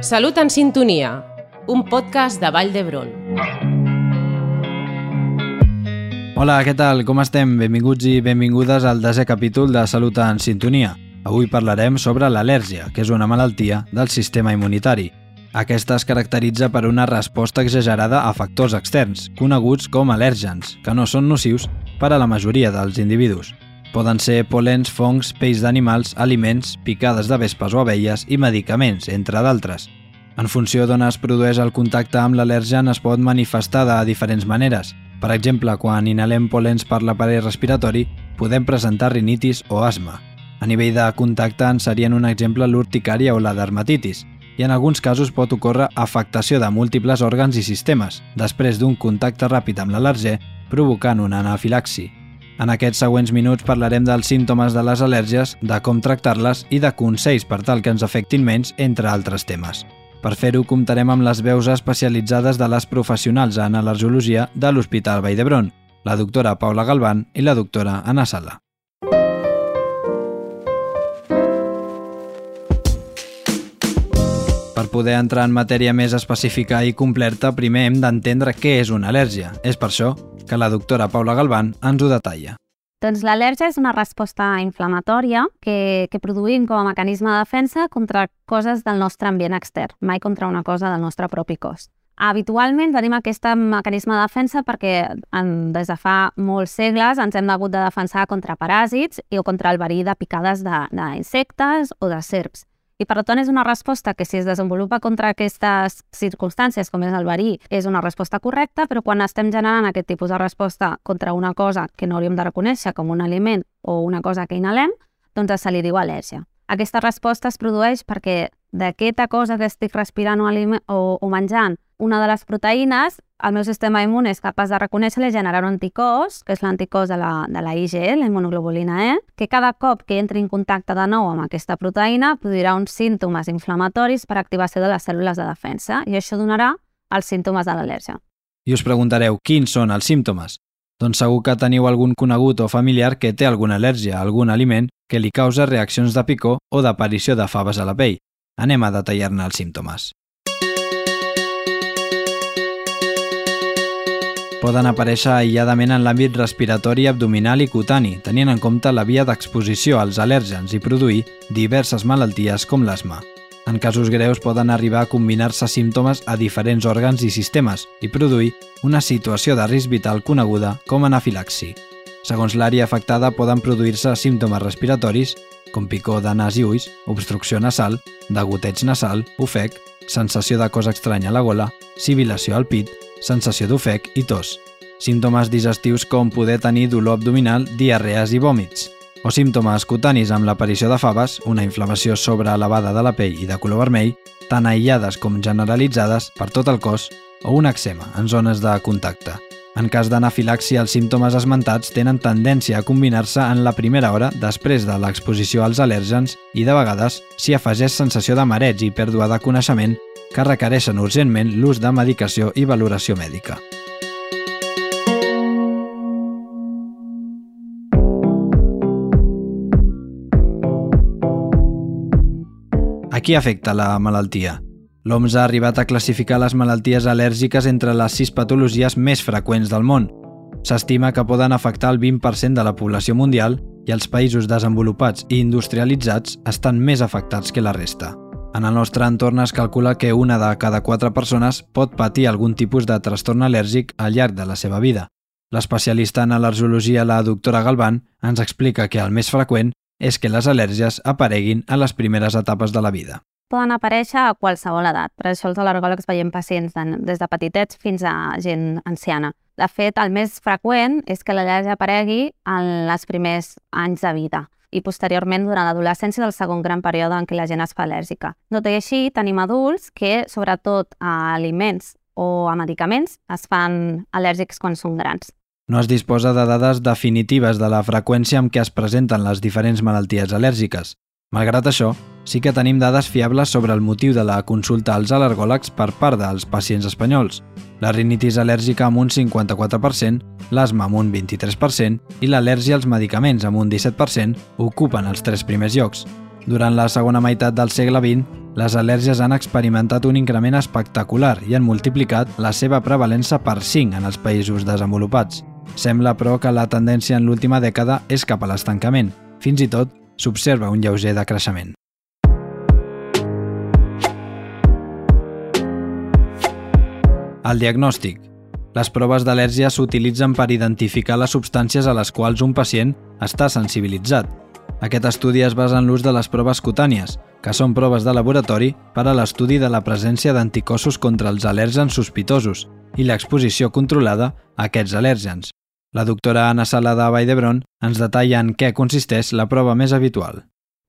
Salut en sintonia, un podcast de Vall d'Hebron. Hola, què tal? Com estem? Benvinguts i benvingudes al desè capítol de Salut en sintonia. Avui parlarem sobre l'al·lèrgia, que és una malaltia del sistema immunitari. Aquesta es caracteritza per una resposta exagerada a factors externs, coneguts com al·lèrgens, que no són nocius per a la majoria dels individus. Poden ser polens, fongs, peix d'animals, aliments, picades de vespes o abelles i medicaments, entre d'altres. En funció d'on es produeix el contacte amb l'al·lèrgen es pot manifestar de diferents maneres. Per exemple, quan inhalem polens per l'aparell respiratori, podem presentar rinitis o asma. A nivell de contacte en serien un exemple l'urticària o la dermatitis, i en alguns casos pot ocórrer afectació de múltiples òrgans i sistemes, després d'un contacte ràpid amb l'al·lergè, provocant una anafilaxi. En aquests següents minuts parlarem dels símptomes de les al·lèrgies, de com tractar-les i de consells per tal que ens afectin menys, entre altres temes. Per fer-ho, comptarem amb les veus especialitzades de les professionals en al·lergologia de l'Hospital Vall d'Hebron, la doctora Paula Galván i la doctora Anna Sala. Poder entrar en matèria més específica i completa, primer hem d'entendre què és una al·lèrgia. És per això que la doctora Paula Galván ens ho detalla. Doncs l'al·lèrgia és una resposta inflamatòria que, que produïm com a mecanisme de defensa contra coses del nostre ambient extern, mai contra una cosa del nostre propi cos. Habitualment tenim aquest mecanisme de defensa perquè en, des de fa molts segles ens hem hagut de defensar contra paràsits i o contra el verí de picades d'insectes o de serps. I per tant és una resposta que si es desenvolupa contra aquestes circumstàncies, com és el verí, és una resposta correcta, però quan estem generant aquest tipus de resposta contra una cosa que no hauríem de reconèixer com un aliment o una cosa que inhalem, doncs se li diu al·lèrgia. Aquesta resposta es produeix perquè d'aquesta cosa que estic respirant o, o, o menjant, una de les proteïnes, el meu sistema immun és capaç de reconèixer i generar un anticòs, que és l'anticòs de, la, de la IgE, la immunoglobulina E, que cada cop que entri en contacte de nou amb aquesta proteïna produirà uns símptomes inflamatoris per activació de les cèl·lules de defensa i això donarà els símptomes de l'al·lèrgia. I us preguntareu quins són els símptomes? Doncs segur que teniu algun conegut o familiar que té alguna al·lèrgia a algun aliment que li causa reaccions de picor o d'aparició de faves a la pell. Anem a detallar-ne els símptomes. Poden aparèixer aïlladament en l'àmbit respiratori, abdominal i cutani, tenint en compte la via d'exposició als al·lèrgens i produir diverses malalties com l'asma. En casos greus poden arribar a combinar-se símptomes a diferents òrgans i sistemes i produir una situació de risc vital coneguda com anafilaxi. Segons l'àrea afectada poden produir-se símptomes respiratoris com picor de nas i ulls, obstrucció nasal, degoteig nasal, ofec, sensació de cos estrany a la gola, sibilació al pit, sensació d'ofec i tos. Símptomes digestius com poder tenir dolor abdominal, diarrees i vòmits. O símptomes cutanis amb l'aparició de faves, una inflamació elevada de la pell i de color vermell, tant aïllades com generalitzades per tot el cos, o un eczema en zones de contacte. En cas d'anafilaxia, els símptomes esmentats tenen tendència a combinar-se en la primera hora després de l'exposició als al·lèrgens i, de vegades, s'hi afegeix sensació de mareig i pèrdua de coneixement que requereixen urgentment l'ús de medicació i valoració mèdica. A qui afecta la malaltia? L'OMS ha arribat a classificar les malalties al·lèrgiques entre les sis patologies més freqüents del món. S'estima que poden afectar el 20% de la població mundial i els països desenvolupats i industrialitzats estan més afectats que la resta. En el nostre entorn es calcula que una de cada quatre persones pot patir algun tipus de trastorn al·lèrgic al llarg de la seva vida. L'especialista en al·lergologia, la doctora Galván, ens explica que el més freqüent és que les al·lèrgies apareguin a les primeres etapes de la vida. Poden aparèixer a qualsevol edat. Per això els al·lergòlegs veiem pacients des de petitets fins a gent anciana. De fet, el més freqüent és que l'al·lèrgia aparegui en els primers anys de vida i posteriorment durant l'adolescència del segon gran període en què la gent es fa al·lèrgica. Tot i així, tenim adults que, sobretot a aliments o a medicaments, es fan al·lèrgics quan són grans. No es disposa de dades definitives de la freqüència amb què es presenten les diferents malalties al·lèrgiques. Malgrat això, sí que tenim dades fiables sobre el motiu de la consulta als al·lergòlegs per part dels pacients espanyols. La rinitis al·lèrgica amb un 54%, l'asma amb un 23% i l'al·lèrgia als medicaments amb un 17% ocupen els tres primers llocs. Durant la segona meitat del segle XX, les al·lèrgies han experimentat un increment espectacular i han multiplicat la seva prevalença per 5 en els països desenvolupats. Sembla, però, que la tendència en l'última dècada és cap a l'estancament. Fins i tot s'observa un lleuger decreixement. El diagnòstic. Les proves d'al·lèrgia s'utilitzen per identificar les substàncies a les quals un pacient està sensibilitzat. Aquest estudi es basa en l'ús de les proves cutànies, que són proves de laboratori per a l'estudi de la presència d'anticossos contra els al·lèrgens sospitosos i l'exposició controlada a aquests al·lèrgens. La doctora Anna Sala de Vall ens detalla en què consisteix la prova més habitual.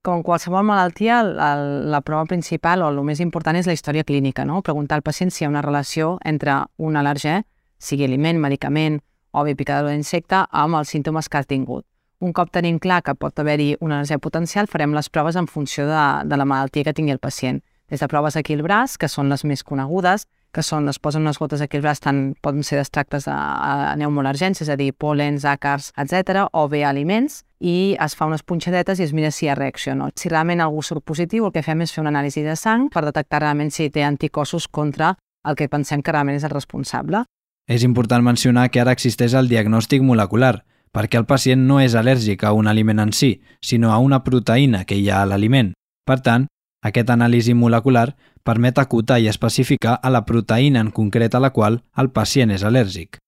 Com qualsevol malaltia, la, prova principal o el més important és la història clínica, no? preguntar al pacient si hi ha una relació entre un al·lèrger, sigui aliment, medicament o bé picadura d'insecte, amb els símptomes que ha tingut. Un cop tenim clar que pot haver-hi una al·lèrgia potencial, farem les proves en funció de, de la malaltia que tingui el pacient. Des de proves aquí al braç, que són les més conegudes, que són, es posen unes gotes braç, tant poden ser d'extractes de pneumol·lergents, és a dir, pol·lens, àcars, etc, o bé aliments, i es fa unes punxadetes i es mira si hi ha reacció o no. Si realment algú surt positiu, el que fem és fer una anàlisi de sang per detectar realment si té anticossos contra el que pensem que realment és el responsable. És important mencionar que ara existeix el diagnòstic molecular, perquè el pacient no és al·lèrgic a un aliment en si, sinó a una proteïna que hi ha a l'aliment. Per tant, aquest anàlisi molecular permet acotar i especificar a la proteïna en concret a la qual el pacient és al·lèrgic.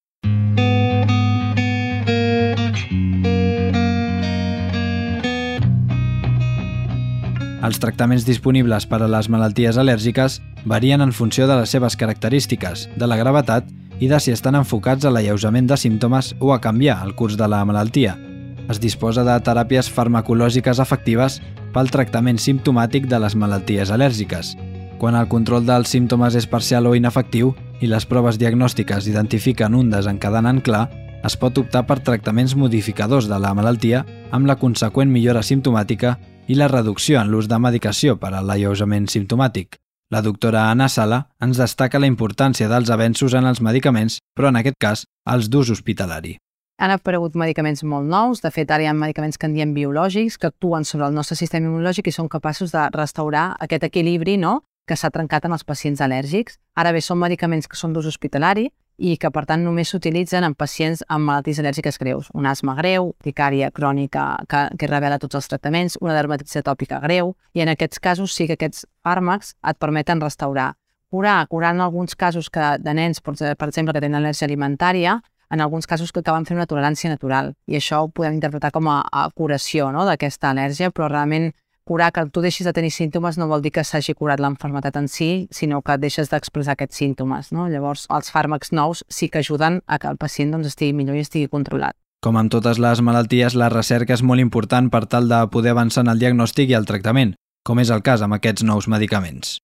Els tractaments disponibles per a les malalties al·lèrgiques varien en funció de les seves característiques, de la gravetat i de si estan enfocats a l'alleujament de símptomes o a canviar el curs de la malaltia. Es disposa de teràpies farmacològiques efectives pel tractament simptomàtic de les malalties al·lèrgiques. Quan el control dels símptomes és parcial o inefectiu i les proves diagnòstiques identifiquen un desencadenant clar, es pot optar per tractaments modificadors de la malaltia amb la conseqüent millora simptomàtica i la reducció en l'ús de medicació per a l'alleujament simptomàtic. La doctora Anna Sala ens destaca la importància dels avenços en els medicaments, però en aquest cas, els d'ús hospitalari. Han aparegut medicaments molt nous, de fet ara hi ha medicaments que en diem biològics, que actuen sobre el nostre sistema immunològic i són capaços de restaurar aquest equilibri no? Que s'ha trencat en els pacients al·lèrgics. Ara bé, són medicaments que són d'ús hospitalari i que, per tant, només s'utilitzen en pacients amb malalties al·lèrgiques greus. Un asma greu, ticària crònica que, que revela tots els tractaments, una dermatitis atòpica greu, i en aquests casos sí que aquests fàrmacs et permeten restaurar. Curar, curar en alguns casos que, de nens, per, exemple, que tenen al·lèrgia alimentària, en alguns casos que acaben fent una tolerància natural. I això ho podem interpretar com a, a curació no? d'aquesta al·lèrgia, però realment curar, que tu deixis de tenir símptomes no vol dir que s'hagi curat l'enfermetat en si, sinó que deixes d'expressar aquests símptomes. No? Llavors, els fàrmacs nous sí que ajuden a que el pacient doncs, estigui millor i estigui controlat. Com amb totes les malalties, la recerca és molt important per tal de poder avançar en el diagnòstic i el tractament, com és el cas amb aquests nous medicaments.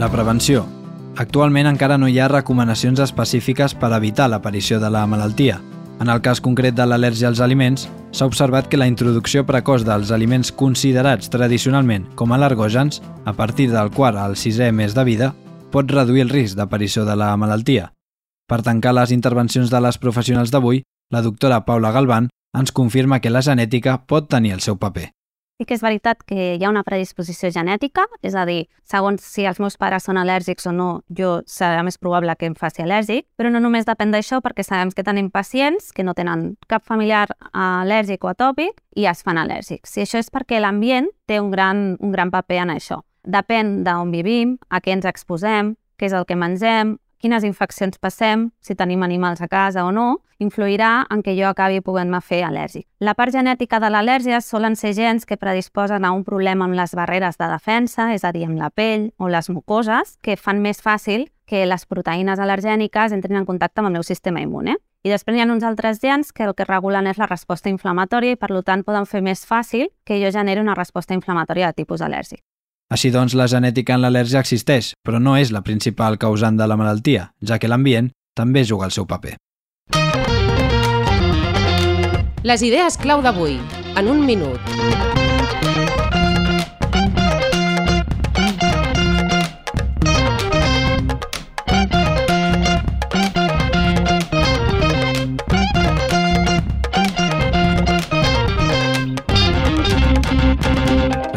La prevenció. Actualment encara no hi ha recomanacions específiques per evitar l'aparició de la malaltia, en el cas concret de l'al·lèrgia als aliments, s'ha observat que la introducció precoç dels aliments considerats tradicionalment com alergògens, a partir del quart al sisè mes de vida, pot reduir el risc d'aparició de la malaltia. Per tancar les intervencions de les professionals d'avui, la doctora Paula Galván ens confirma que la genètica pot tenir el seu paper. Sí que és veritat que hi ha una predisposició genètica, és a dir, segons si els meus pares són al·lèrgics o no, jo serà més probable que em faci al·lèrgic, però no només depèn d'això perquè sabem que tenim pacients que no tenen cap familiar al·lèrgic o atòpic i es fan al·lèrgics. I això és perquè l'ambient té un gran, un gran paper en això. Depèn d'on vivim, a què ens exposem, què és el que mengem, quines infeccions passem, si tenim animals a casa o no, influirà en què jo acabi podent-me fer al·lèrgic. La part genètica de l'al·lèrgia solen ser gens que predisposen a un problema amb les barreres de defensa, és a dir, amb la pell o les mucoses, que fan més fàcil que les proteïnes al·lergèniques entrin en contacte amb el meu sistema immune. I després hi ha uns altres gens que el que regulen és la resposta inflamatòria i, per tant, poden fer més fàcil que jo generi una resposta inflamatòria de tipus al·lèrgic. Així doncs, la genètica en l'al·lèrgia existeix, però no és la principal causant de la malaltia, ja que l'ambient també juga el seu paper. Les idees clau d'avui, en un minut.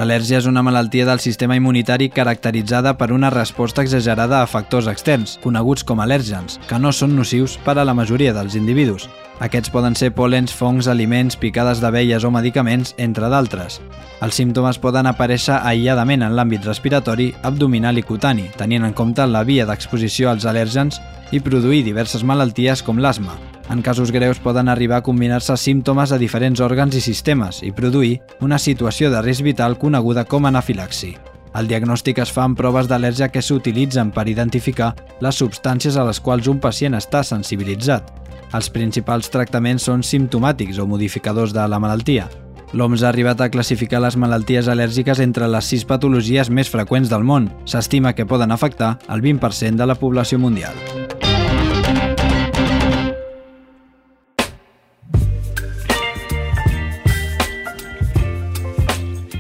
L'al·lèrgia és una malaltia del sistema immunitari caracteritzada per una resposta exagerada a factors externs, coneguts com al·lèrgens, que no són nocius per a la majoria dels individus. Aquests poden ser pòlens, fongs, aliments, picades d'abelles o medicaments, entre d'altres. Els símptomes poden aparèixer aïlladament en l'àmbit respiratori, abdominal i cutani, tenint en compte la via d'exposició als al·lèrgens i produir diverses malalties com l'asma. En casos greus poden arribar a combinar-se símptomes a diferents òrgans i sistemes i produir una situació de risc vital coneguda com anafilaxi. El diagnòstic es fa amb proves d'al·lèrgia que s'utilitzen per identificar les substàncies a les quals un pacient està sensibilitzat. Els principals tractaments són simptomàtics o modificadors de la malaltia. L'OMS ha arribat a classificar les malalties al·lèrgiques entre les sis patologies més freqüents del món. S'estima que poden afectar el 20% de la població mundial.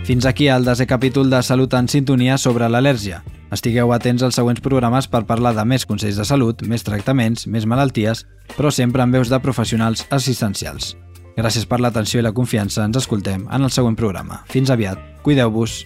Fins aquí el desè capítol de Salut en sintonia sobre l'al·lèrgia. Estigueu atents als següents programes per parlar de més consells de salut, més tractaments, més malalties, però sempre amb veus de professionals assistencials. Gràcies per l'atenció i la confiança. Ens escoltem en el següent programa. Fins aviat. Cuideu-vos.